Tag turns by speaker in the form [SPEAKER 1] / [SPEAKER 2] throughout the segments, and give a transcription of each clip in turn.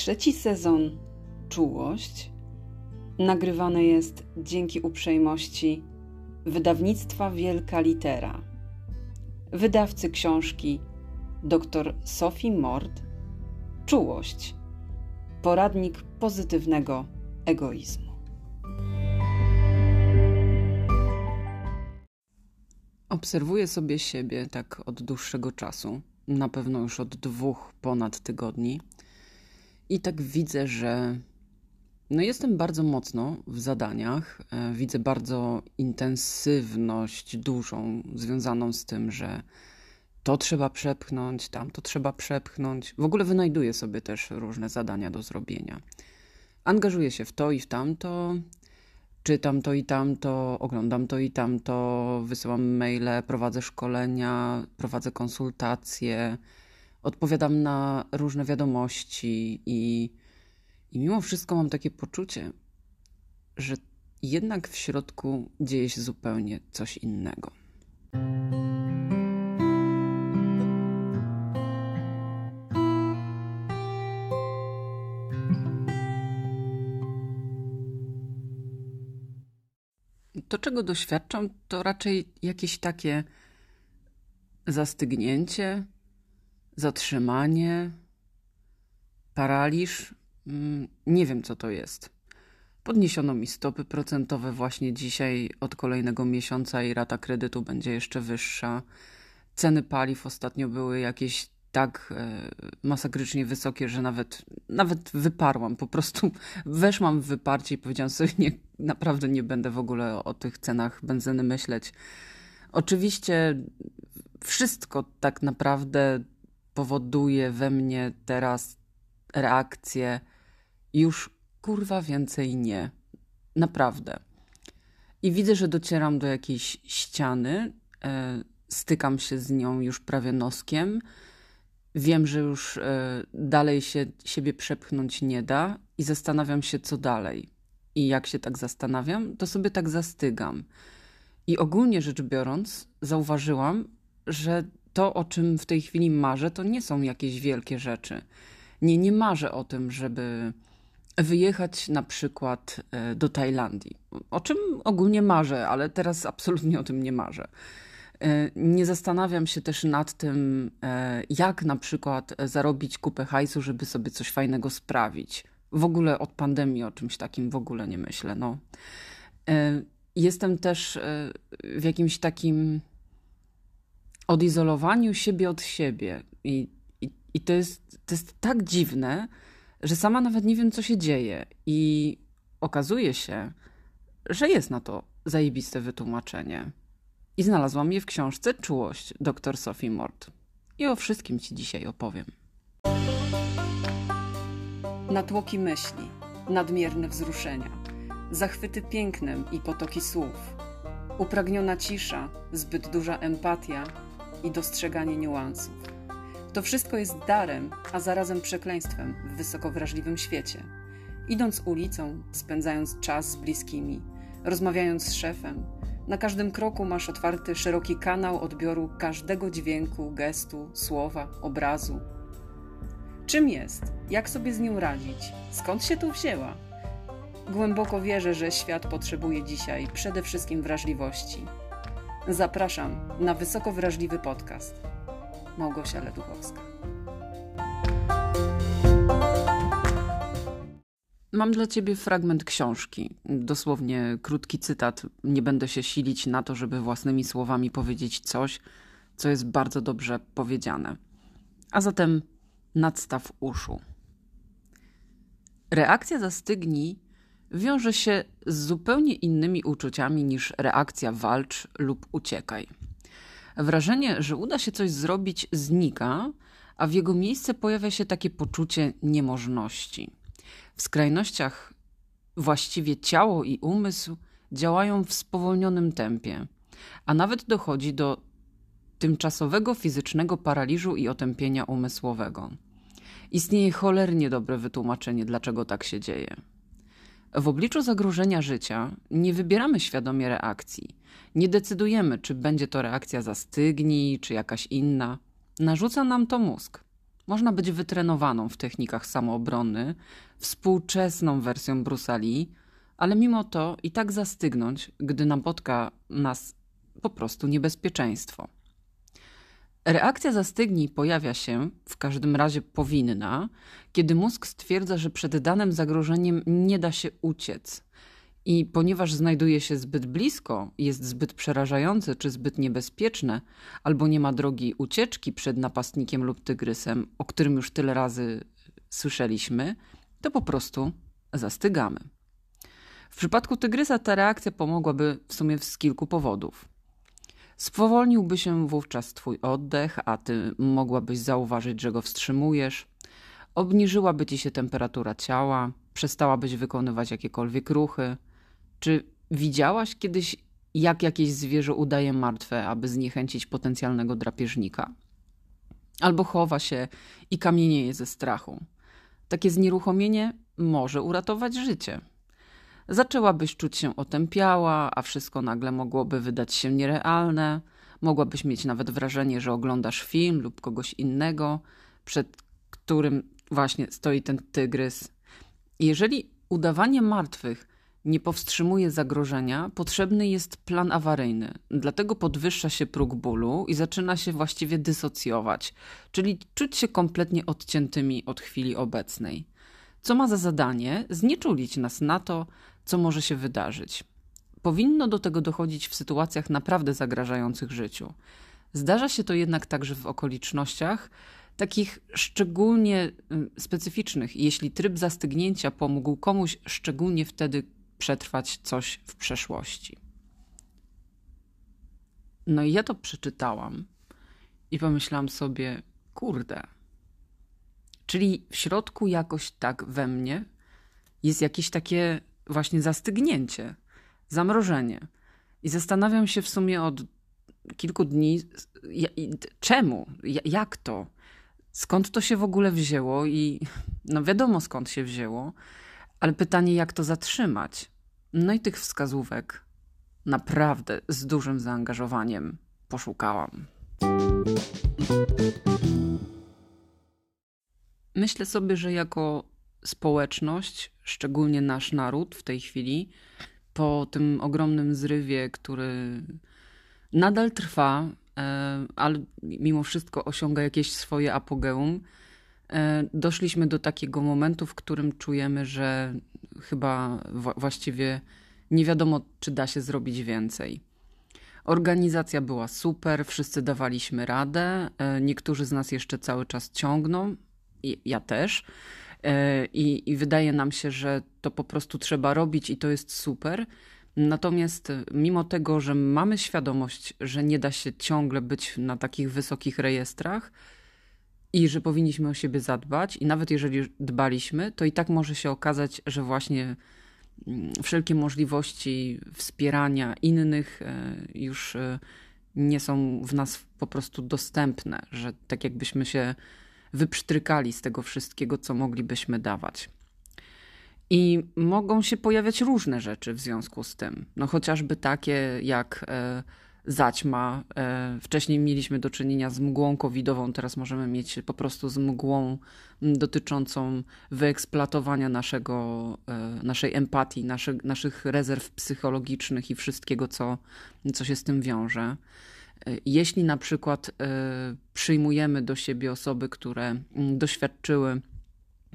[SPEAKER 1] Trzeci sezon Czułość. Nagrywany jest dzięki uprzejmości wydawnictwa Wielka Litera, wydawcy książki dr Sophie Mord. Czułość. Poradnik pozytywnego egoizmu. Obserwuję sobie siebie tak od dłuższego czasu, na pewno już od dwóch ponad tygodni i tak widzę, że no jestem bardzo mocno w zadaniach. E, widzę bardzo intensywność dużą związaną z tym, że to trzeba przepchnąć, tam to trzeba przepchnąć. W ogóle wynajduję sobie też różne zadania do zrobienia. Angażuję się w to i w tamto, czytam to i tamto, oglądam to i tamto, wysyłam maile, prowadzę szkolenia, prowadzę konsultacje odpowiadam na różne wiadomości i, i mimo wszystko mam takie poczucie, że jednak w środku dzieje się zupełnie coś innego. To, czego doświadczam, to raczej jakieś takie zastygnięcie, zatrzymanie, paraliż. Mm, nie wiem, co to jest. Podniesiono mi stopy procentowe właśnie dzisiaj od kolejnego miesiąca i rata kredytu będzie jeszcze wyższa. Ceny paliw ostatnio były jakieś tak e, masakrycznie wysokie, że nawet, nawet wyparłam. Po prostu weszłam w wyparcie i powiedziałam sobie, nie, naprawdę nie będę w ogóle o, o tych cenach benzyny myśleć. Oczywiście wszystko tak naprawdę powoduje we mnie teraz reakcję już kurwa więcej nie. Naprawdę. I widzę, że docieram do jakiejś ściany, e, stykam się z nią już prawie noskiem. Wiem, że już e, dalej się siebie przepchnąć nie da i zastanawiam się, co dalej. I jak się tak zastanawiam, to sobie tak zastygam. I ogólnie rzecz biorąc, zauważyłam, że to, o czym w tej chwili marzę, to nie są jakieś wielkie rzeczy. Nie, nie marzę o tym, żeby wyjechać na przykład e, do Tajlandii. O czym ogólnie marzę, ale teraz absolutnie o tym nie marzę. E, nie zastanawiam się też nad tym, e, jak na przykład zarobić kupę hajsu, żeby sobie coś fajnego sprawić. W ogóle od pandemii o czymś takim w ogóle nie myślę. No. Jestem też w jakimś takim odizolowaniu siebie od siebie. I, i, i to, jest, to jest tak dziwne, że sama nawet nie wiem, co się dzieje. I okazuje się, że jest na to zajebiste wytłumaczenie. I znalazłam je w książce Czułość dr Sophie Mort. I o wszystkim Ci dzisiaj opowiem. Natłoki myśli, nadmierne wzruszenia, zachwyty pięknem i potoki słów, upragniona cisza, zbyt duża empatia i dostrzeganie niuansów. To wszystko jest darem, a zarazem przekleństwem w wysoko wrażliwym świecie. Idąc ulicą, spędzając czas z bliskimi, rozmawiając z szefem, na każdym kroku masz otwarty szeroki kanał odbioru każdego dźwięku, gestu, słowa, obrazu. Czym jest? Jak sobie z nią radzić? Skąd się tu wzięła? Głęboko wierzę, że świat potrzebuje dzisiaj przede wszystkim wrażliwości Zapraszam na wysoko wrażliwy podcast. Małgosia Leduchowska. Mam dla ciebie fragment książki, dosłownie krótki cytat. Nie będę się silić na to, żeby własnymi słowami powiedzieć coś, co jest bardzo dobrze powiedziane. A zatem nadstaw uszu. Reakcja zastygni wiąże się z zupełnie innymi uczuciami niż reakcja walcz lub uciekaj. Wrażenie, że uda się coś zrobić, znika, a w jego miejsce pojawia się takie poczucie niemożności. W skrajnościach właściwie ciało i umysł działają w spowolnionym tempie, a nawet dochodzi do tymczasowego fizycznego paraliżu i otępienia umysłowego. Istnieje cholernie dobre wytłumaczenie, dlaczego tak się dzieje. W obliczu zagrożenia życia nie wybieramy świadomie reakcji. Nie decydujemy, czy będzie to reakcja zastygnij, czy jakaś inna. Narzuca nam to mózg. Można być wytrenowaną w technikach samoobrony, współczesną wersją Brusali, ale mimo to i tak zastygnąć, gdy napotka nas po prostu niebezpieczeństwo. Reakcja zastygnij pojawia się, w każdym razie powinna, kiedy mózg stwierdza, że przed danym zagrożeniem nie da się uciec. I ponieważ znajduje się zbyt blisko, jest zbyt przerażające czy zbyt niebezpieczne, albo nie ma drogi ucieczki przed napastnikiem lub tygrysem, o którym już tyle razy słyszeliśmy, to po prostu zastygamy. W przypadku tygrysa ta reakcja pomogłaby w sumie z kilku powodów. Spowolniłby się wówczas twój oddech, a ty mogłabyś zauważyć, że go wstrzymujesz. Obniżyłaby ci się temperatura ciała, przestałabyś wykonywać jakiekolwiek ruchy. Czy widziałaś kiedyś, jak jakieś zwierzę udaje martwe, aby zniechęcić potencjalnego drapieżnika? Albo chowa się i kamienieje ze strachu. Takie znieruchomienie może uratować życie. Zaczęłabyś czuć się otępiała, a wszystko nagle mogłoby wydać się nierealne. Mogłabyś mieć nawet wrażenie, że oglądasz film lub kogoś innego, przed którym właśnie stoi ten tygrys. Jeżeli udawanie martwych nie powstrzymuje zagrożenia, potrzebny jest plan awaryjny. Dlatego podwyższa się próg bólu i zaczyna się właściwie dysocjować, czyli czuć się kompletnie odciętymi od chwili obecnej. Co ma za zadanie znieczulić nas na to, co może się wydarzyć. Powinno do tego dochodzić w sytuacjach naprawdę zagrażających życiu. Zdarza się to jednak także w okolicznościach takich szczególnie y, specyficznych, jeśli tryb zastygnięcia pomógł komuś szczególnie wtedy przetrwać coś w przeszłości. No i ja to przeczytałam i pomyślałam sobie, kurde. Czyli w środku jakoś tak we mnie jest jakieś takie właśnie zastygnięcie, zamrożenie. I zastanawiam się w sumie od kilku dni, czemu, jak to, skąd to się w ogóle wzięło i no wiadomo skąd się wzięło, ale pytanie jak to zatrzymać. No i tych wskazówek naprawdę z dużym zaangażowaniem poszukałam. Myślę sobie, że jako społeczność, szczególnie nasz naród w tej chwili, po tym ogromnym zrywie, który nadal trwa, e, ale mimo wszystko osiąga jakieś swoje apogeum, e, doszliśmy do takiego momentu, w którym czujemy, że chyba właściwie nie wiadomo, czy da się zrobić więcej. Organizacja była super, wszyscy dawaliśmy radę, e, niektórzy z nas jeszcze cały czas ciągną, ja też. E, I, I wydaje nam się, że to po prostu trzeba robić i to jest super. Natomiast mimo tego, że mamy świadomość, że nie da się ciągle być na takich wysokich rejestrach i że powinniśmy o siebie zadbać, i nawet jeżeli dbaliśmy, to i tak może się okazać, że właśnie mm, wszelkie możliwości wspierania innych e, już e, nie są w nas po prostu dostępne, że tak jakbyśmy się wyprztrykali z tego wszystkiego, co moglibyśmy dawać. I mogą się pojawiać różne rzeczy w związku z tym. No chociażby takie jak e, zaćma. E, wcześniej mieliśmy do czynienia z mgłą covidową, teraz możemy mieć po prostu z mgłą dotyczącą wyeksploatowania naszego, e, naszej empatii, naszy, naszych rezerw psychologicznych i wszystkiego, co, co się z tym wiąże. Jeśli na przykład e, przyjmujemy do siebie osoby, które mm, doświadczyły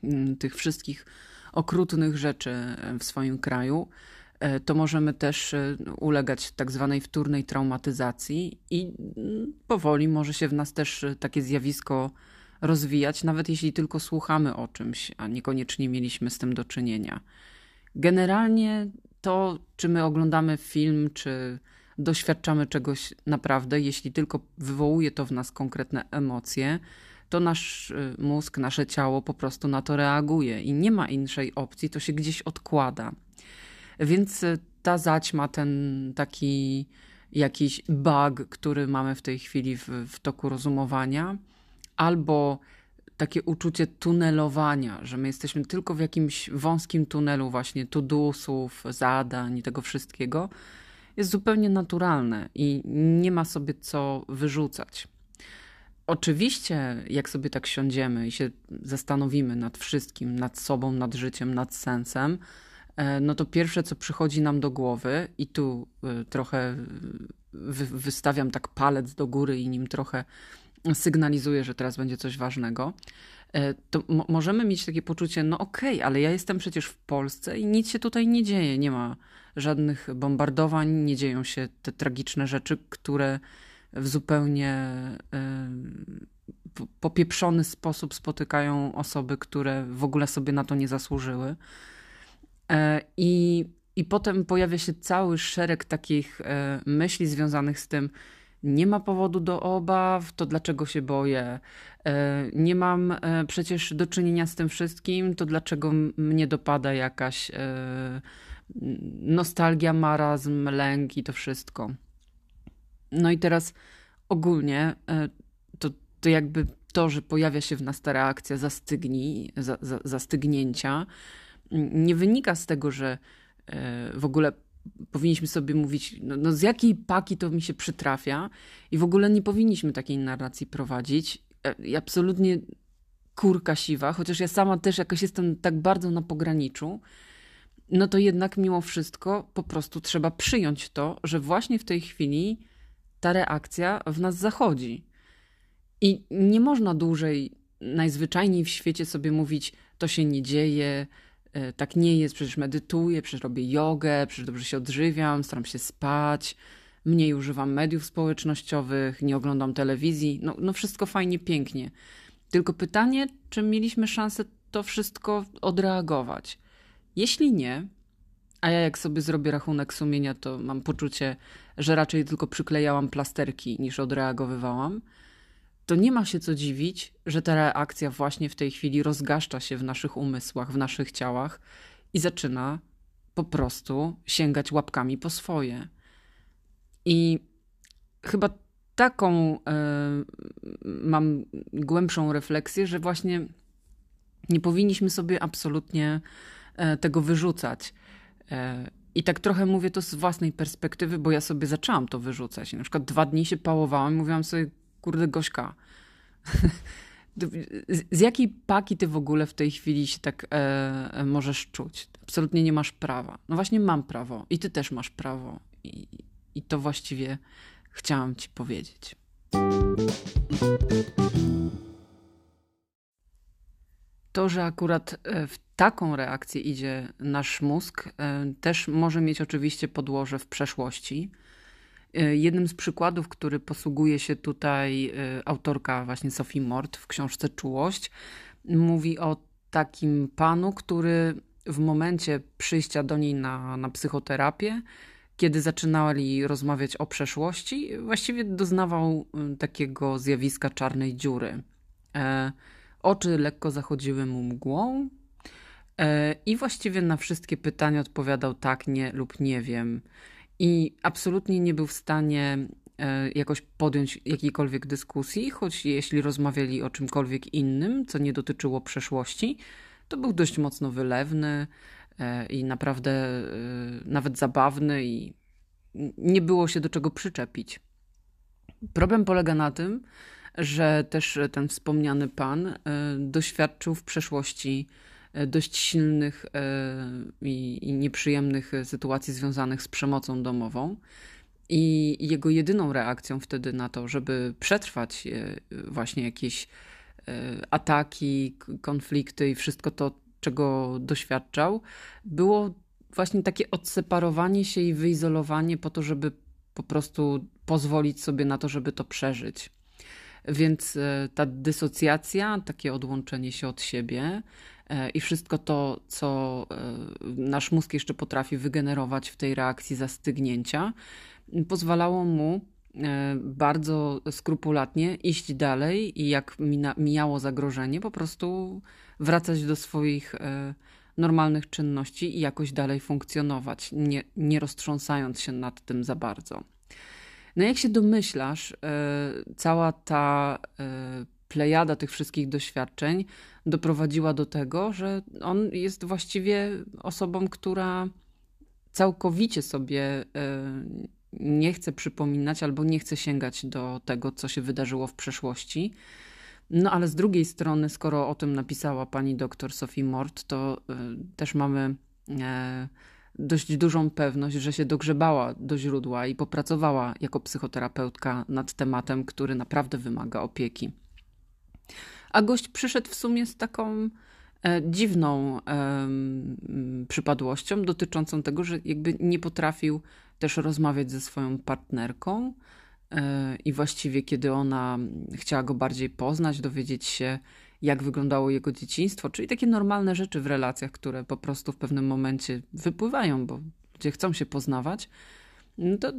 [SPEAKER 1] mm, tych wszystkich okrutnych rzeczy e, w swoim kraju, e, to możemy też ulegać tak zwanej wtórnej traumatyzacji i mm, powoli może się w nas też takie zjawisko rozwijać, nawet jeśli tylko słuchamy o czymś, a niekoniecznie mieliśmy z tym do czynienia. Generalnie to, czy my oglądamy film, czy doświadczamy czegoś naprawdę, jeśli tylko wywołuje to w nas konkretne emocje, to nasz y, mózg, nasze ciało po prostu na to reaguje i nie ma innej opcji, to się gdzieś odkłada. Więc y, ta zaćma, ten taki jakiś bug, który mamy w tej chwili w, w toku rozumowania, albo takie uczucie tunelowania, że my jesteśmy tylko w jakimś wąskim tunelu właśnie tudusów, zadań i tego wszystkiego, jest zupełnie naturalne i nie ma sobie co wyrzucać. oczywiście, jak sobie tak siądziemy i się zastanowimy nad wszystkim, nad sobą, nad życiem, nad sensem, e, no to pierwsze, co przychodzi nam do głowy, i tu e, trochę wy wystawiam tak palec do góry i nim trochę sygnalizuję, że teraz będzie coś ważnego, e, to możemy mieć takie poczucie, no okej, okay, ale ja jestem przecież w Polsce i nic się tutaj nie dzieje, nie ma żadnych bombardowań, nie dzieją się te tragiczne rzeczy, które w zupełnie y, popieprzony sposób spotykają osoby, które w ogóle sobie na to nie zasłużyły. E, I, i potem pojawia się cały szereg takich e, myśli związanych z tym, nie ma powodu do obaw, to dlaczego się boję? Nie mam przecież do czynienia z tym wszystkim, to dlaczego mnie dopada jakaś nostalgia, marazm, lęk i to wszystko. No i teraz ogólnie e, to, to jakby to, że pojawia się w nas ta reakcja zastygnij, za, za, zastygnięcia, nie wynika z tego, że e, w ogóle powinniśmy sobie mówić, no, no, z jakiej paki to mi się przytrafia i w ogóle nie powinniśmy takiej narracji prowadzić. E, I absolutnie kurka siwa, chociaż ja sama też jakoś jestem tak bardzo na pograniczu, no to jednak mimo wszystko po prostu trzeba przyjąć to, że właśnie w tej chwili ta reakcja w nas zachodzi. I nie można dłużej najzwyczajniej w świecie sobie mówić, to się nie dzieje, e, tak nie jest, przecież medytuję, przecież robię jogę, przecież dobrze się odżywiam, staram się spać, mniej używam mediów społecznościowych, nie oglądam telewizji. No, no wszystko fajnie, pięknie. Tylko pytanie, czy mieliśmy szansę to wszystko odreagować? Jeśli nie, a ja jak sobie zrobię rachunek sumienia, to mam poczucie, że raczej tylko przyklejałam plasterki niż odreagowywałam, to nie ma się co dziwić, że ta reakcja właśnie w tej chwili rozgaszcza się w naszych umysłach, w naszych ciałach i zaczyna po prostu sięgać łapkami po swoje. I chyba taką y, mam głębszą refleksję, że właśnie nie powinniśmy sobie absolutnie tego wyrzucać. E, I tak trochę mówię to z własnej perspektywy, bo ja sobie zaczęłam to wyrzucać. Na przykład dwa dni się pałowałam mówiłam sobie, kurde, Gośka, z jakiej paki ty w ogóle w tej chwili się tak e, e, możesz czuć? Absolutnie nie masz prawa. No właśnie mam prawo i ty też masz prawo. I, i to właściwie chciałam ci powiedzieć. To, że akurat e, w taką reakcję idzie nasz mózg, e, też może mieć oczywiście podłoże w przeszłości. E, jednym z przykładów, który posługuje się tutaj autorka właśnie Sophie Mort w książce Czułość, mówi o takim panu, który w momencie przyjścia do niej na, na psychoterapię, kiedy zaczynali rozmawiać o przeszłości, właściwie doznawał takiego zjawiska czarnej dziury. Oczy lekko zachodziły mu mgłą e, i właściwie na wszystkie pytania odpowiadał tak, nie lub nie wiem. I absolutnie nie był w stanie e, jakoś podjąć jakiejkolwiek dyskusji, choć jeśli rozmawiali o czymkolwiek innym, co nie dotyczyło przeszłości, to był dość mocno wylewny e, i naprawdę nawet zabawny i nie było się do czego przyczepić. Problem polega na tym, że też ten wspomniany pan e, doświadczył w przeszłości e, dość silnych e, i, nieprzyjemnych sytuacji związanych z przemocą domową. I jego jedyną reakcją wtedy na to, żeby przetrwać właśnie jakieś ataki, konflikty i wszystko to, czego doświadczał, było właśnie takie odseparowanie się i wyizolowanie po to, żeby po prostu pozwolić sobie na to, żeby to przeżyć. Więc e, ta dysocjacja, takie odłączenie się od siebie e, i wszystko to, co e, nasz mózg jeszcze potrafi wygenerować w tej reakcji zastygnięcia, pozwalało mu bardzo skrupulatnie iść dalej i jak mijało zagrożenie, po prostu wracać do swoich normalnych czynności i jakoś dalej funkcjonować, nie, nie roztrząsając się nad tym za bardzo. No jak się domyślasz, e, cała ta e, plejada tych wszystkich doświadczeń doprowadziła do tego, że on jest właściwie osobą, która całkowicie sobie e, nie chce przypominać albo nie chce sięgać do tego, co się wydarzyło w przeszłości. No ale z drugiej strony, skoro o tym napisała pani doktor Sophie Mort, to też mamy dość dużą pewność, że się dogrzebała do źródła i popracowała jako psychoterapeutka nad tematem, który naprawdę wymaga opieki. A gość przyszedł w sumie z taką e, dziwną przypadłością dotyczącą tego, że jakby nie potrafił też rozmawiać ze swoją partnerką. E, I właściwie, kiedy ona chciała go bardziej poznać, dowiedzieć się, jak wyglądało jego dzieciństwo, czyli takie normalne rzeczy w relacjach, które po prostu w pewnym momencie wypływają, bo ludzie chcą się poznawać, no to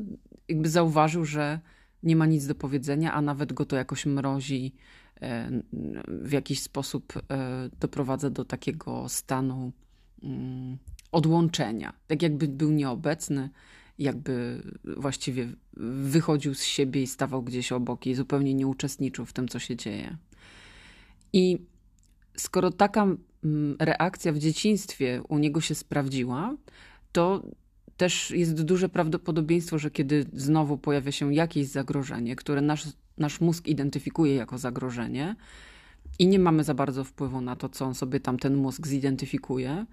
[SPEAKER 1] jakby zauważył, że nie ma nic do powiedzenia, a nawet go to jakoś mrozi, e, w jakiś sposób e, doprowadza do takiego stanu mm, odłączenia. Tak jakby był nieobecny, jakby właściwie wychodził z siebie i stawał gdzieś obok i zupełnie nie uczestniczył w tym, co się dzieje. I skoro taka mm, reakcja w dzieciństwie u niego się sprawdziła, to też jest duże prawdopodobieństwo, że kiedy znowu pojawia się jakieś zagrożenie, które nasz, nasz mózg identyfikuje jako zagrożenie, i nie mamy za bardzo wpływu na to, co on sobie tam ten mózg zidentyfikuje,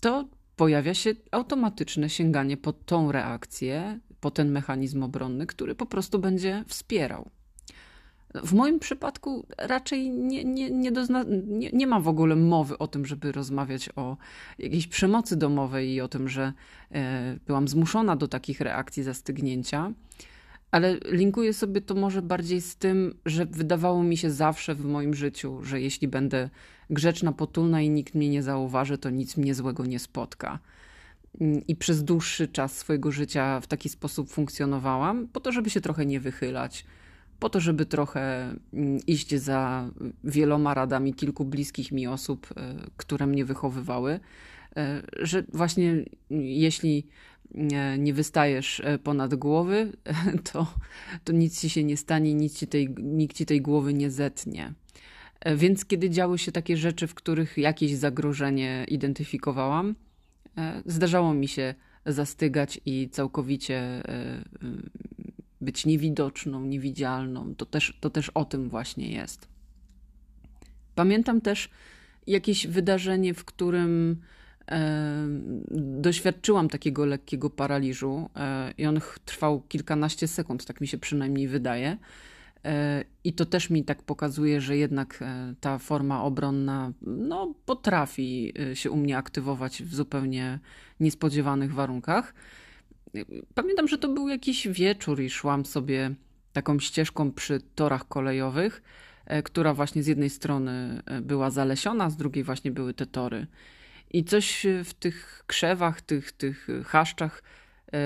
[SPEAKER 1] to pojawia się automatyczne sięganie po tą reakcję, po ten mechanizm obronny, który po prostu będzie wspierał. W moim przypadku raczej nie, nie, nie, dozna, nie, nie ma w ogóle mowy o tym, żeby rozmawiać o jakiejś przemocy domowej i o tym, że e, byłam zmuszona do takich reakcji zastygnięcia. Ale linkuję sobie to może bardziej z tym, że wydawało mi się zawsze w moim życiu, że jeśli będę grzeczna, potulna i nikt mnie nie zauważy, to nic mnie złego nie spotka. I przez dłuższy czas swojego życia w taki sposób funkcjonowałam, po to, żeby się trochę nie wychylać, po to, żeby trochę mm, iść za wieloma radami kilku bliskich mi osób, e, które mnie wychowywały, e, że właśnie jeśli nie wystajesz e, ponad głowy, to, to nic ci się nie stanie, nic ci tej, nikt ci tej głowy nie zetnie. Więc kiedy działy się takie rzeczy, w których jakieś zagrożenie identyfikowałam, zdarzało mi się zastygać i całkowicie być niewidoczną, niewidzialną. To też, to też o tym właśnie jest. Pamiętam też jakieś wydarzenie, w którym doświadczyłam takiego lekkiego paraliżu e, i on trwał kilkanaście sekund, tak mi się przynajmniej wydaje. E, I to też mi tak pokazuje, że jednak e, ta forma obronna no, potrafi się u mnie aktywować w zupełnie niespodziewanych warunkach. Pamiętam, że to był jakiś wieczór i szłam sobie taką ścieżką przy torach kolejowych, e, która właśnie z jednej strony e, była zalesiona, z drugiej właśnie były te tory. I coś w tych krzewach, tych, tych chaszczach e,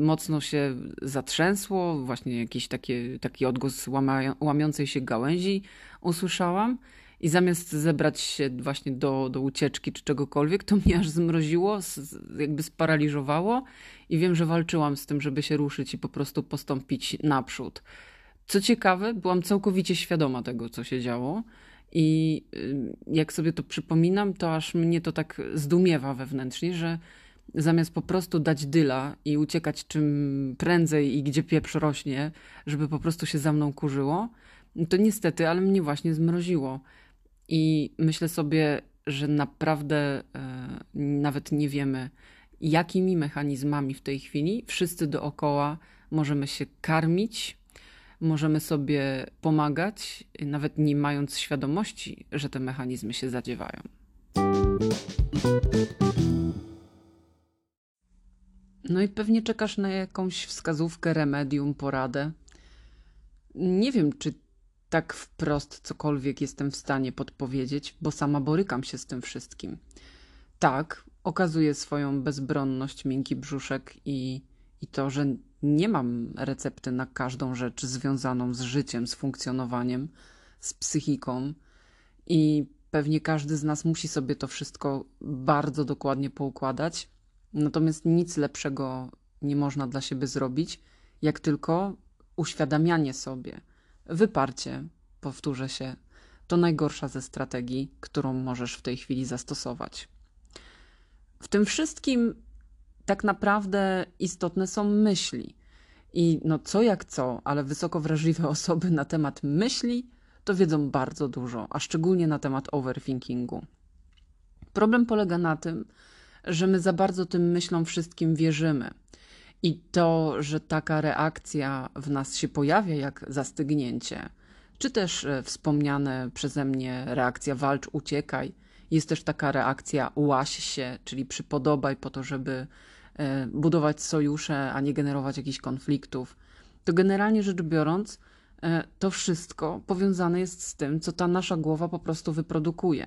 [SPEAKER 1] mocno się zatrzęsło, właśnie jakiś taki, taki odgłos łamiącej się gałęzi usłyszałam. I zamiast zebrać się właśnie do, do ucieczki czy czegokolwiek, to mnie aż zmroziło, jakby sparaliżowało i wiem, że walczyłam z tym, żeby się ruszyć i po prostu postąpić naprzód. Co ciekawe, byłam całkowicie świadoma tego, co się działo. I y, jak sobie to przypominam, to aż mnie to tak zdumiewa wewnętrznie, że zamiast po prostu dać dyla i uciekać czym prędzej i gdzie pieprz rośnie, żeby po prostu się za mną kurzyło, to niestety, ale mnie właśnie zmroziło. I myślę sobie, że naprawdę e, nawet nie wiemy, jakimi mechanizmami w tej chwili wszyscy dookoła możemy się karmić, możemy sobie pomagać, nawet nie mając świadomości, że te mechanizmy się zadziewają. No i pewnie czekasz na jakąś wskazówkę, remedium, poradę. Nie wiem, czy tak wprost cokolwiek jestem w stanie podpowiedzieć, bo sama borykam się z tym wszystkim. Tak, okazuje swoją bezbronność miękki brzuszek i, i to, że nie mam recepty na każdą rzecz związaną z życiem, z funkcjonowaniem, z psychiką i pewnie każdy z nas musi sobie to wszystko bardzo dokładnie poukładać. Natomiast nic lepszego nie można dla siebie zrobić, jak tylko uświadamianie sobie, wyparcie, powtórzę się, to najgorsza ze strategii, którą możesz w tej chwili zastosować. W tym wszystkim tak naprawdę istotne są myśli. I no co jak co, ale wysoko wrażliwe osoby na temat myśli to wiedzą bardzo dużo, a szczególnie na temat overthinkingu. Problem polega na tym, że my za bardzo tym myślom wszystkim wierzymy. I to, że taka reakcja w nas się pojawia, jak zastygnięcie, czy też e, wspomniane przeze mnie reakcja walcz, uciekaj, jest też taka reakcja łaś się, czyli przypodobaj po to, żeby e, budować sojusze, a nie generować jakichś konfliktów. To generalnie rzecz biorąc, e, to wszystko powiązane jest z tym, co ta nasza głowa po prostu wyprodukuje.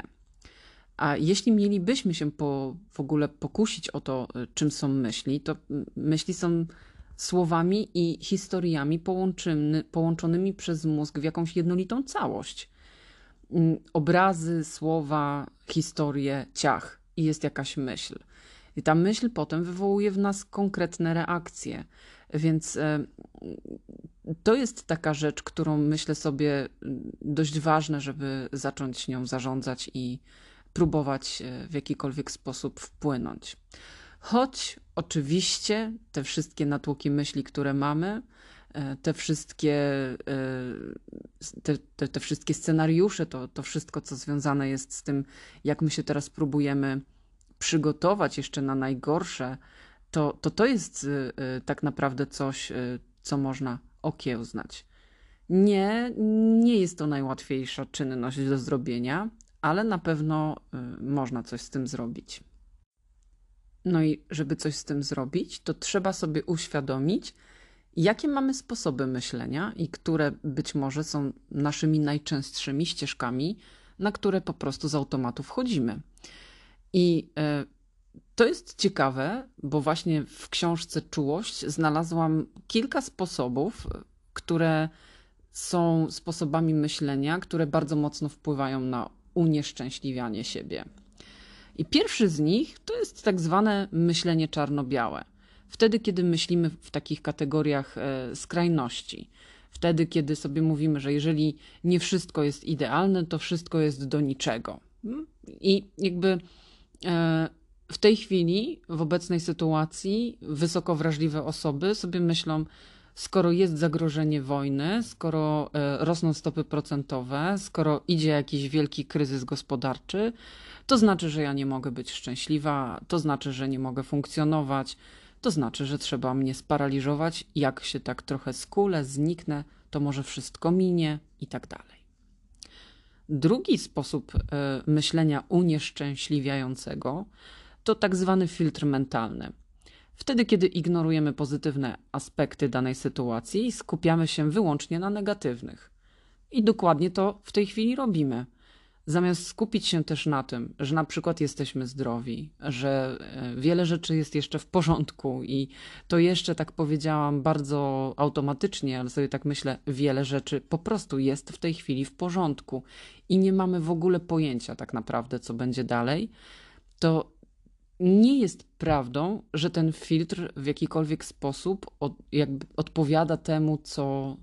[SPEAKER 1] A jeśli mielibyśmy się po, w ogóle pokusić o to, y, czym są myśli, to myśli są słowami i historiami połączony, połączonymi przez mózg w jakąś jednolitą całość. Mm, obrazy, słowa, historie, ciach i jest jakaś myśl. I ta myśl potem wywołuje w nas konkretne reakcje. Więc e, to jest taka rzecz, którą myślę sobie dość ważne, żeby zacząć nią zarządzać i próbować e, w jakikolwiek sposób wpłynąć. Choć oczywiście te wszystkie natłoki myśli, które mamy, e, te wszystkie, e, te, te, te, wszystkie scenariusze, to, to wszystko, co związane jest z tym, jak my się teraz próbujemy przygotować jeszcze na najgorsze, to to, to jest tak naprawdę coś, co można okiełznać. Nie, nie jest to najłatwiejsza czynność do zrobienia, ale na pewno y, można coś z tym zrobić. No i żeby coś z tym zrobić, to trzeba sobie uświadomić, jakie mamy sposoby myślenia i które być może są naszymi najczęstszymi ścieżkami, na które po prostu z automatu wchodzimy. I y, to jest ciekawe, bo właśnie w książce Czułość znalazłam kilka sposobów, które są sposobami myślenia, które bardzo mocno wpływają na unieszczęśliwianie siebie. I pierwszy z nich to jest tak zwane myślenie czarno-białe. Wtedy, kiedy myślimy w takich kategoriach e, skrajności. Wtedy, kiedy sobie mówimy, że jeżeli nie wszystko jest idealne, to wszystko jest do niczego. I jakby e, w tej chwili, w obecnej sytuacji, wysoko wrażliwe osoby sobie myślą, skoro jest zagrożenie wojny, skoro e, rosną stopy procentowe, skoro idzie jakiś wielki kryzys gospodarczy, to znaczy, że ja nie mogę być szczęśliwa, to znaczy, że nie mogę funkcjonować, to znaczy, że trzeba mnie sparaliżować. Jak się tak trochę skulę, zniknę, to może wszystko minie i tak dalej. Drugi sposób e, myślenia unieszczęśliwiającego to tak zwany filtr mentalny. Wtedy, kiedy ignorujemy pozytywne aspekty danej sytuacji i skupiamy się wyłącznie na negatywnych. I dokładnie to w tej chwili robimy. Zamiast skupić się też na tym, że na przykład jesteśmy zdrowi, że e, wiele rzeczy jest jeszcze w porządku i to jeszcze, tak powiedziałam, bardzo automatycznie, ale sobie tak myślę, wiele rzeczy po prostu jest w tej chwili w porządku i nie mamy w ogóle pojęcia tak naprawdę, co będzie dalej, to nie jest prawdą, że ten filtr w jakikolwiek sposób od, jakby odpowiada temu, co,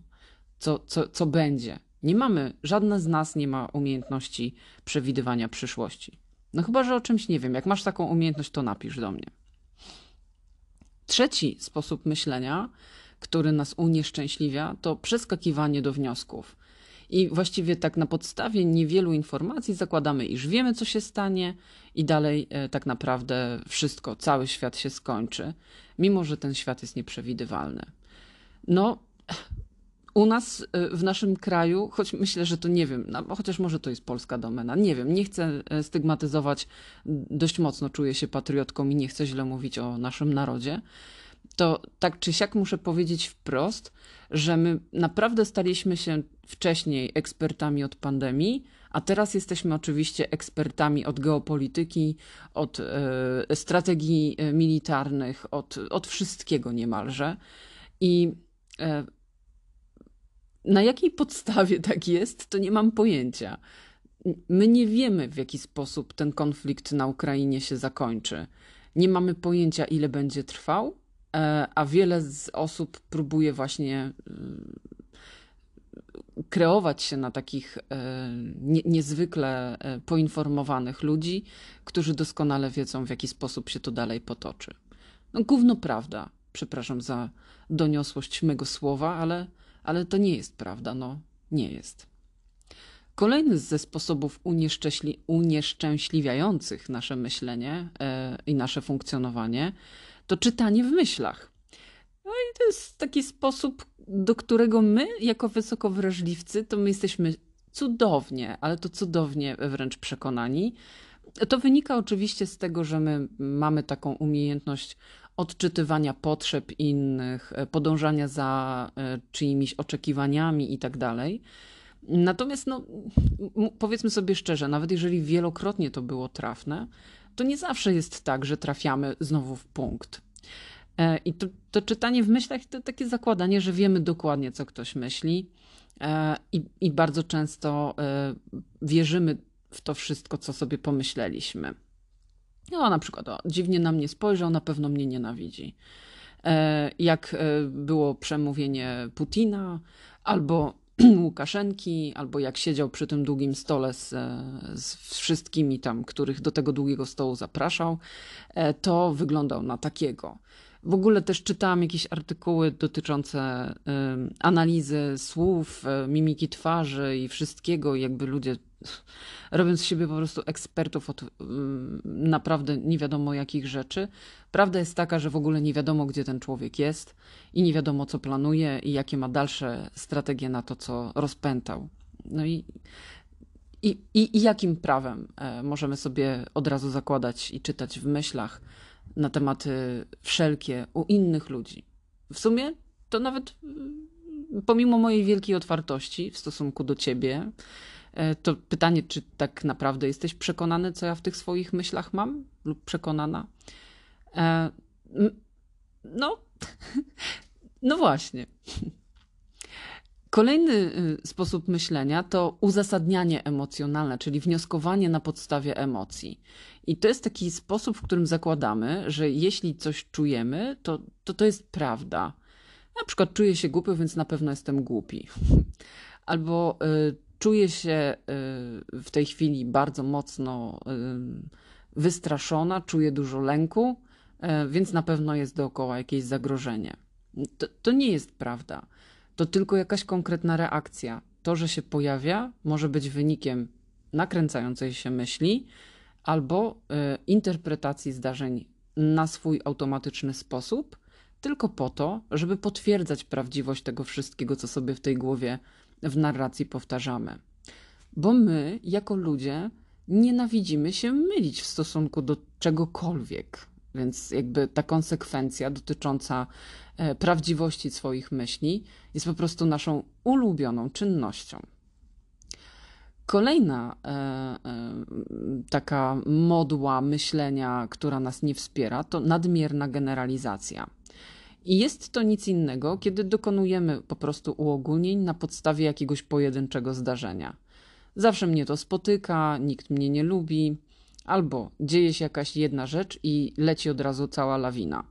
[SPEAKER 1] co, co, co będzie. Nie mamy, żadna z nas nie ma umiejętności przewidywania przyszłości. No chyba, że o czymś nie wiem. Jak masz taką umiejętność, to napisz do mnie. Trzeci sposób myślenia, który nas unieszczęśliwia, to przeskakiwanie do wniosków. I właściwie tak na podstawie niewielu informacji zakładamy, iż wiemy, co się stanie, i dalej e, tak naprawdę wszystko, cały świat się skończy, mimo że ten świat jest nieprzewidywalny. No, u nas e, w naszym kraju, choć myślę, że to nie wiem, no, chociaż może to jest polska domena, nie wiem, nie chcę e, stygmatyzować, dość mocno czuję się patriotką i nie chcę źle mówić o naszym narodzie, to tak czy siak muszę powiedzieć wprost, że my naprawdę staliśmy się wcześniej ekspertami od pandemii, a teraz jesteśmy oczywiście ekspertami od geopolityki, od e, strategii e, militarnych, od, od wszystkiego niemalże. I e, na jakiej podstawie tak jest, to nie mam pojęcia. My nie wiemy, w jaki sposób ten konflikt na Ukrainie się zakończy. Nie mamy pojęcia, ile będzie trwał, a wiele z osób próbuje właśnie kreować się na takich e, nie, niezwykle e, poinformowanych ludzi, którzy doskonale wiedzą, w jaki sposób się to dalej potoczy. No, gówno prawda. Przepraszam za doniosłość mego słowa, ale, ale to nie jest prawda. No, nie jest. Kolejny ze sposobów unieszczęśli unieszczęśliwiających nasze myślenie e, i nasze funkcjonowanie to czytanie w myślach. No i to jest taki sposób, do którego my, jako wysokowrażliwcy, to my jesteśmy cudownie, ale to cudownie wręcz przekonani. To wynika oczywiście z tego, że my mamy taką umiejętność odczytywania potrzeb innych, e, podążania za e, czyimiś oczekiwaniami i tak dalej. Natomiast, no, powiedzmy sobie szczerze, nawet jeżeli wielokrotnie to było trafne, to nie zawsze jest tak, że trafiamy znowu w punkt. E, I to, to czytanie w myślach to takie zakładanie, że wiemy dokładnie, co ktoś myśli, i, i bardzo często wierzymy w to wszystko, co sobie pomyśleliśmy. No, na przykład, o, dziwnie na mnie spojrzał, na pewno mnie nienawidzi. E, jak e, było przemówienie Putina, albo Łukaszenki, albo jak siedział przy tym długim stole z, z, wszystkimi tam, których do tego długiego stołu zapraszał, e, to wyglądał na takiego. W ogóle też czytałam jakieś artykuły dotyczące analizy słów, y, mimiki twarzy i wszystkiego, jakby ludzie robiąc z siebie po prostu ekspertów od mm, naprawdę nie wiadomo jakich rzeczy. Prawda jest taka, że w ogóle nie wiadomo, gdzie ten człowiek jest i nie wiadomo, co planuje i jakie ma dalsze strategie na to, co rozpętał. No i, i, i, i jakim prawem e, możemy sobie od razu zakładać i czytać w myślach na tematy wszelkie u innych ludzi. W sumie to nawet mm, pomimo mojej wielkiej otwartości w stosunku do ciebie, to pytanie, czy tak naprawdę jesteś przekonany, co ja w tych swoich myślach mam, lub przekonana? E, no, no właśnie. Kolejny y, sposób myślenia to uzasadnianie emocjonalne, czyli wnioskowanie na podstawie emocji. I to jest taki sposób, w którym zakładamy, że jeśli coś czujemy, to to, to jest prawda. Na przykład czuję się głupi, więc na pewno jestem głupi. Albo y, Czuję się y, w tej chwili bardzo mocno y, wystraszona, czuję dużo lęku, y, więc na pewno jest dookoła jakieś zagrożenie. To, to nie jest prawda. To tylko jakaś konkretna reakcja. To, że się pojawia, może być wynikiem nakręcającej się myśli albo interpretacji zdarzeń na swój automatyczny sposób, tylko po to, żeby potwierdzać prawdziwość tego wszystkiego, co sobie w tej głowie w narracji powtarzamy. Bo my, jako ludzie, nienawidzimy się mylić w stosunku do czegokolwiek. Więc jakby ta konsekwencja dotycząca e, prawdziwości swoich myśli jest po prostu naszą ulubioną czynnością. Kolejna e, e, taka modła myślenia, która nas nie wspiera, to nadmierna generalizacja. I jest to nic innego, kiedy dokonujemy po prostu uogólnień na podstawie jakiegoś pojedynczego zdarzenia. Zawsze mnie to spotyka, nikt mnie nie lubi, albo dzieje się jakaś jedna rzecz i leci od razu cała lawina.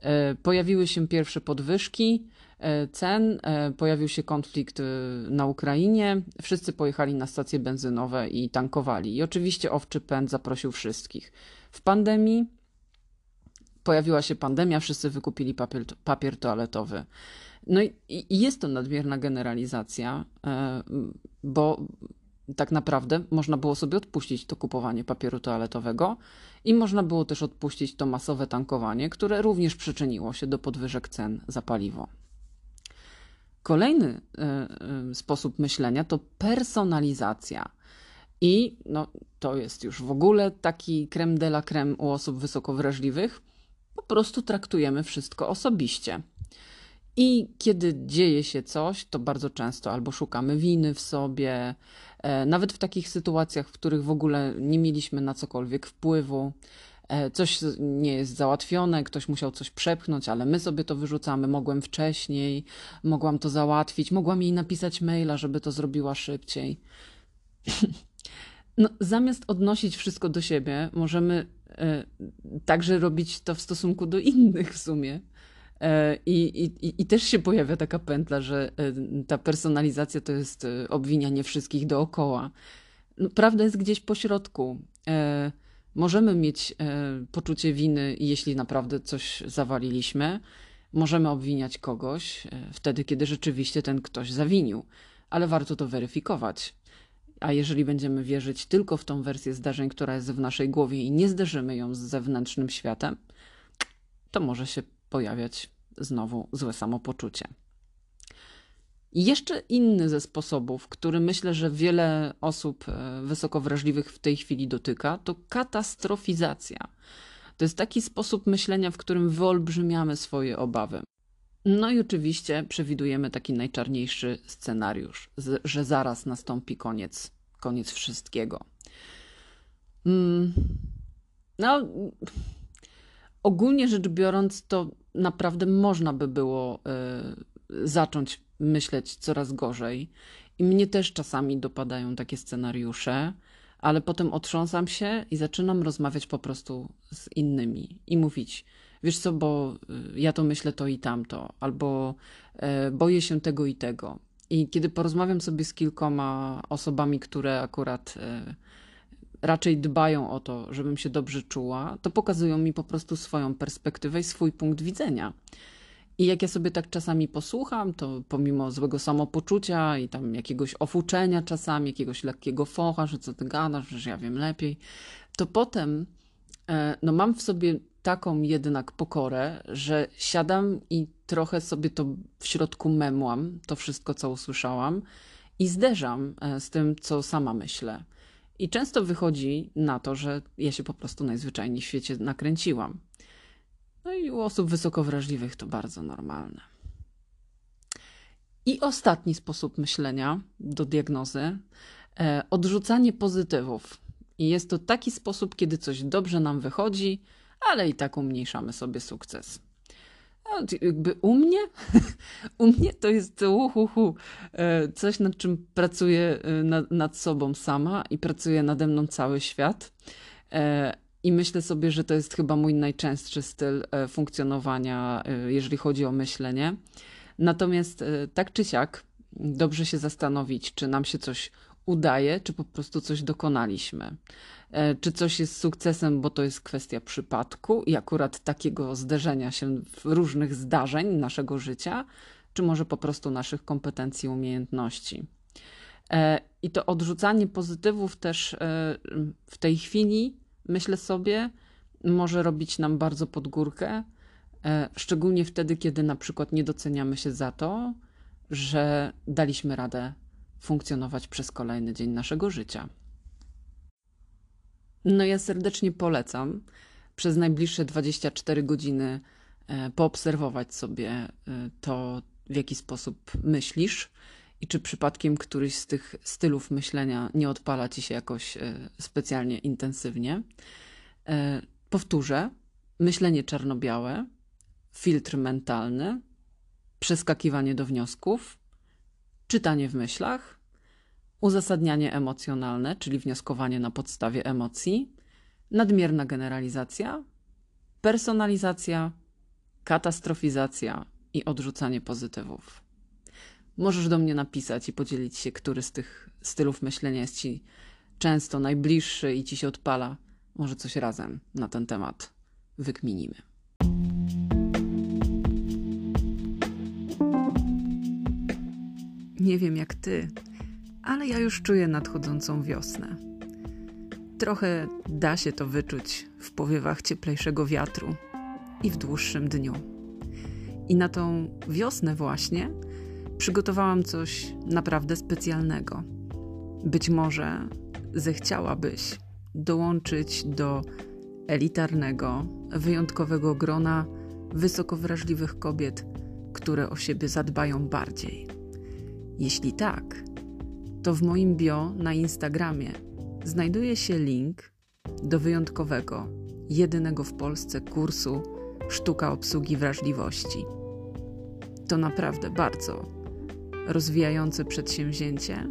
[SPEAKER 1] E, pojawiły się pierwsze podwyżki e, cen, e, pojawił się konflikt na Ukrainie, wszyscy pojechali na stacje benzynowe i tankowali. I oczywiście owczy pęd zaprosił wszystkich. W pandemii pojawiła się pandemia, wszyscy wykupili papier, papier toaletowy. No i, i jest to nadmierna generalizacja, e, bo tak naprawdę można było sobie odpuścić to kupowanie papieru toaletowego i można było też odpuścić to masowe tankowanie, które również przyczyniło się do podwyżek cen za paliwo. Kolejny y, y, sposób myślenia to personalizacja. I no, to jest już w ogóle taki creme de la creme u osób wysoko wrażliwych, po prostu traktujemy wszystko osobiście. I kiedy dzieje się coś, to bardzo często albo szukamy winy w sobie, e, nawet w takich sytuacjach, w których w ogóle nie mieliśmy na cokolwiek wpływu, e, coś nie jest załatwione, ktoś musiał coś przepchnąć, ale my sobie to wyrzucamy. Mogłem wcześniej, mogłam to załatwić, mogłam jej napisać maila, żeby to zrobiła szybciej. No, zamiast odnosić wszystko do siebie, możemy także robić to w stosunku do innych w sumie. E, I, i, I też się pojawia taka pętla, że e, ta personalizacja to jest obwinianie wszystkich dookoła. No, prawda jest gdzieś po środku. Możemy mieć poczucie winy, jeśli naprawdę coś zawaliliśmy, Możemy obwiniać kogoś e, wtedy, kiedy rzeczywiście ten ktoś zawinił, ale warto to weryfikować. A jeżeli będziemy wierzyć tylko w tą wersję zdarzeń, która jest w naszej głowie i nie zderzymy ją z zewnętrznym światem, to może się pojawiać znowu złe samopoczucie. Jeszcze inny ze sposobów, który myślę, że wiele osób e, wysoko wrażliwych w tej chwili dotyka, to katastrofizacja. To jest taki sposób myślenia, w którym wyolbrzymiamy swoje obawy. No i oczywiście przewidujemy taki najczarniejszy scenariusz, że zaraz nastąpi koniec, koniec wszystkiego. Mm. No, ogólnie rzecz biorąc, to naprawdę można by było y, zacząć myśleć coraz gorzej. I mnie też czasami dopadają takie scenariusze, ale potem otrząsam się i zaczynam rozmawiać po prostu z innymi i mówić: Wiesz co, bo y, ja to myślę to i tamto, albo e, boję się tego i tego. I kiedy porozmawiam sobie z kilkoma osobami, które akurat e, raczej dbają o to, żebym się dobrze czuła, to pokazują mi po prostu swoją perspektywę i swój punkt widzenia. I jak ja sobie tak czasami posłucham, to pomimo złego samopoczucia i tam jakiegoś ofuczenia czasami, jakiegoś lekkiego focha, że co ty gadasz, że ja wiem lepiej, to potem e, no mam w sobie taką jednak pokorę, że siadam i trochę sobie to w środku memłam, to wszystko, co usłyszałam i zderzam e, z tym, co sama myślę. I często wychodzi na to, że ja się po prostu najzwyczajniej w świecie nakręciłam. No i u osób wysoko wrażliwych to bardzo normalne. I ostatni sposób myślenia do diagnozy e, odrzucanie pozytywów. I jest to taki sposób, kiedy coś dobrze nam wychodzi, ale i tak umniejszamy sobie sukces. Jakby u mnie, u mnie to jest uhuhu, e, coś nad czym pracuję e, nad, nad sobą sama i pracuje nade mną cały świat. E, I myślę sobie, że to jest chyba mój najczęstszy styl funkcjonowania, jeżeli chodzi o myślenie. Natomiast tak czy siak, dobrze się zastanowić, czy nam się coś udaje, czy po prostu coś dokonaliśmy. E, czy coś jest sukcesem, bo to jest kwestia przypadku i akurat takiego zderzenia się różnych zdarzeń naszego życia, czy może po prostu naszych kompetencji, umiejętności. E, I to odrzucanie pozytywów też e, w tej chwili, myślę sobie, może robić nam bardzo pod górkę, szczególnie wtedy, kiedy na przykład nie doceniamy się za to, że daliśmy radę funkcjonować przez kolejny dzień naszego życia. No ja serdecznie polecam przez najbliższe 24 godziny e, poobserwować sobie e, to, w jaki sposób myślisz i czy przypadkiem któryś z tych stylów myślenia nie odpala ci się jakoś e, specjalnie intensywnie. Powtórzę: myślenie czarno-białe, filtr mentalny, przeskakiwanie do wniosków, czytanie w myślach, uzasadnianie emocjonalne, czyli wnioskowanie na podstawie emocji, nadmierna generalizacja, personalizacja, katastrofizacja i odrzucanie pozytywów. Możesz do mnie napisać i podzielić się, który z tych stylów myślenia jest ci często najbliższy i ci się odpala. Może coś razem na ten temat wykminimy. Nie wiem jak ty ale ja już czuję nadchodzącą wiosnę. Trochę da się to wyczuć w powiewach cieplejszego wiatru i w dłuższym dniu. I na tą wiosnę właśnie przygotowałam coś naprawdę specjalnego. Być może zechciałabyś dołączyć do elitarnego, wyjątkowego grona wysoko wrażliwych kobiet, które o siebie zadbają bardziej. Jeśli tak, to w moim bio na Instagramie znajduje się link do wyjątkowego, jedynego w Polsce kursu Sztuka obsługi wrażliwości. To naprawdę bardzo rozwijające przedsięwzięcie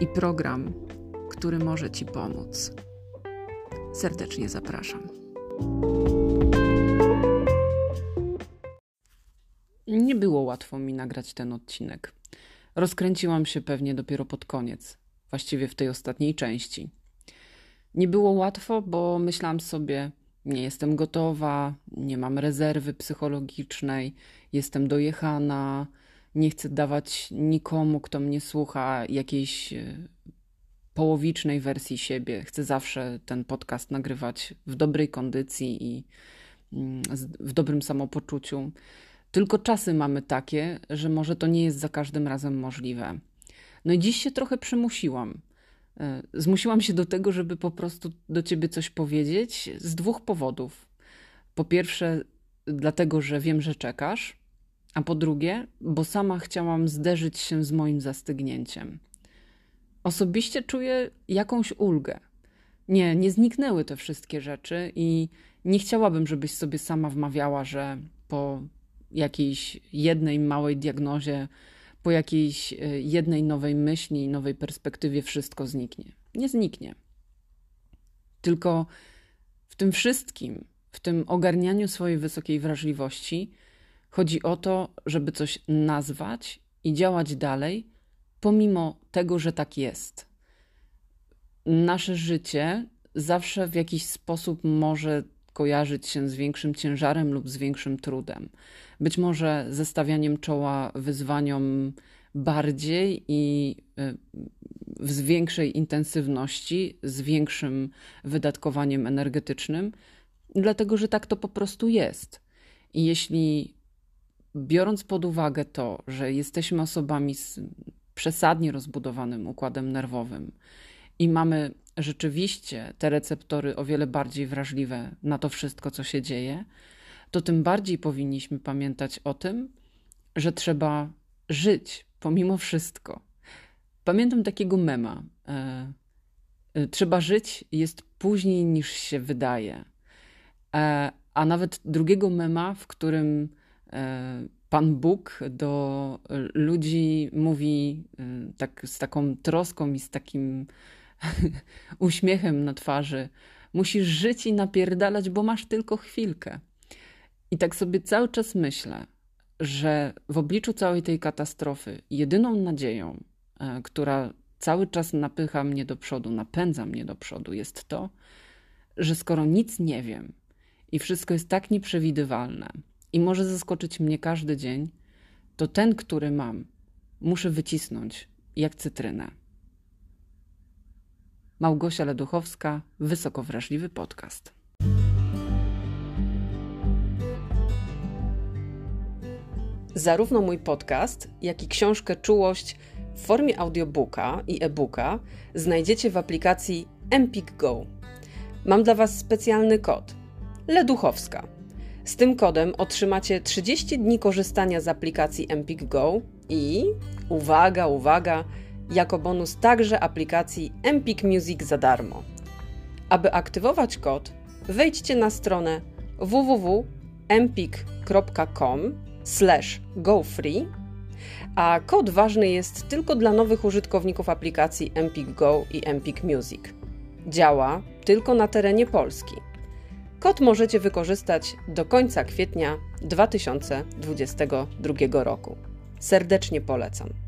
[SPEAKER 1] i program, który może Ci pomóc. Serdecznie zapraszam. Nie było łatwo mi nagrać ten odcinek. Rozkręciłam się pewnie dopiero pod koniec, właściwie w tej ostatniej części. Nie było łatwo, bo myślałam sobie, nie jestem gotowa, nie mam rezerwy psychologicznej, jestem dojechana, nie chcę dawać nikomu, kto mnie słucha, jakiejś e, połowicznej wersji siebie. Chcę zawsze ten podcast nagrywać w dobrej kondycji i mm, w dobrym samopoczuciu. Tylko czasy mamy takie, że może to nie jest za każdym razem możliwe. No i dziś się trochę przymusiłam. E, zmusiłam się do tego, żeby po prostu do ciebie coś powiedzieć z dwóch powodów. Po pierwsze, dlatego, że wiem, że czekasz, a po drugie, bo sama chciałam zderzyć się z moim zastygnięciem. Osobiście czuję jakąś ulgę. Nie, nie zniknęły te wszystkie rzeczy i nie chciałabym, żebyś sobie sama wmawiała, że po jakiejś jednej małej diagnozie, po jakiejś e, jednej nowej myśli nowej perspektywie wszystko zniknie. Nie zniknie. Tylko w tym wszystkim, w tym ogarnianiu swojej wysokiej wrażliwości, chodzi o to, żeby coś nazwać i działać dalej, pomimo tego, że tak jest. Nasze życie zawsze w jakiś sposób może kojarzyć się z większym ciężarem lub z większym trudem. Być może ze stawianiem czoła wyzwaniom bardziej i y, z większej intensywności, z większym wydatkowaniem energetycznym, dlatego że tak to po prostu jest. I jeśli biorąc pod uwagę to, że jesteśmy osobami z przesadnie rozbudowanym układem nerwowym i mamy rzeczywiście te receptory o wiele bardziej wrażliwe na to wszystko, co się dzieje, to tym bardziej powinniśmy pamiętać o tym, że trzeba żyć pomimo wszystko. Pamiętam takiego mema. E, e, trzeba żyć jest później niż się wydaje. E, a nawet drugiego mema, w którym Pan Bóg do ludzi mówi tak z taką troską i z takim uśmiechem na twarzy: Musisz żyć i napierdalać, bo masz tylko chwilkę. I tak sobie cały czas myślę, że w obliczu całej tej katastrofy, jedyną nadzieją, e, która cały czas napycha mnie do przodu, napędza mnie do przodu, jest to, że skoro nic nie wiem i wszystko jest tak nieprzewidywalne i może zaskoczyć mnie każdy dzień, to ten, który mam, muszę wycisnąć jak cytrynę. Małgosia Leduchowska, Wysoko Wrażliwy Podcast.
[SPEAKER 2] Zarówno mój podcast, jak i książkę Czułość w formie audiobooka i e-booka znajdziecie w aplikacji Empik Go. Mam dla Was specjalny kod Leduchowska. Z tym kodem otrzymacie 30 dni korzystania z aplikacji Empik Go i uwaga, uwaga, jako bonus także aplikacji Empik Music za darmo. Aby aktywować kod, wejdźcie na stronę www.empik.com gofree, a kod ważny jest tylko dla nowych użytkowników aplikacji Empik Go i Empik Music. Działa tylko na terenie Polski. Kod możecie wykorzystać do końca kwietnia 2022 roku. Serdecznie polecam.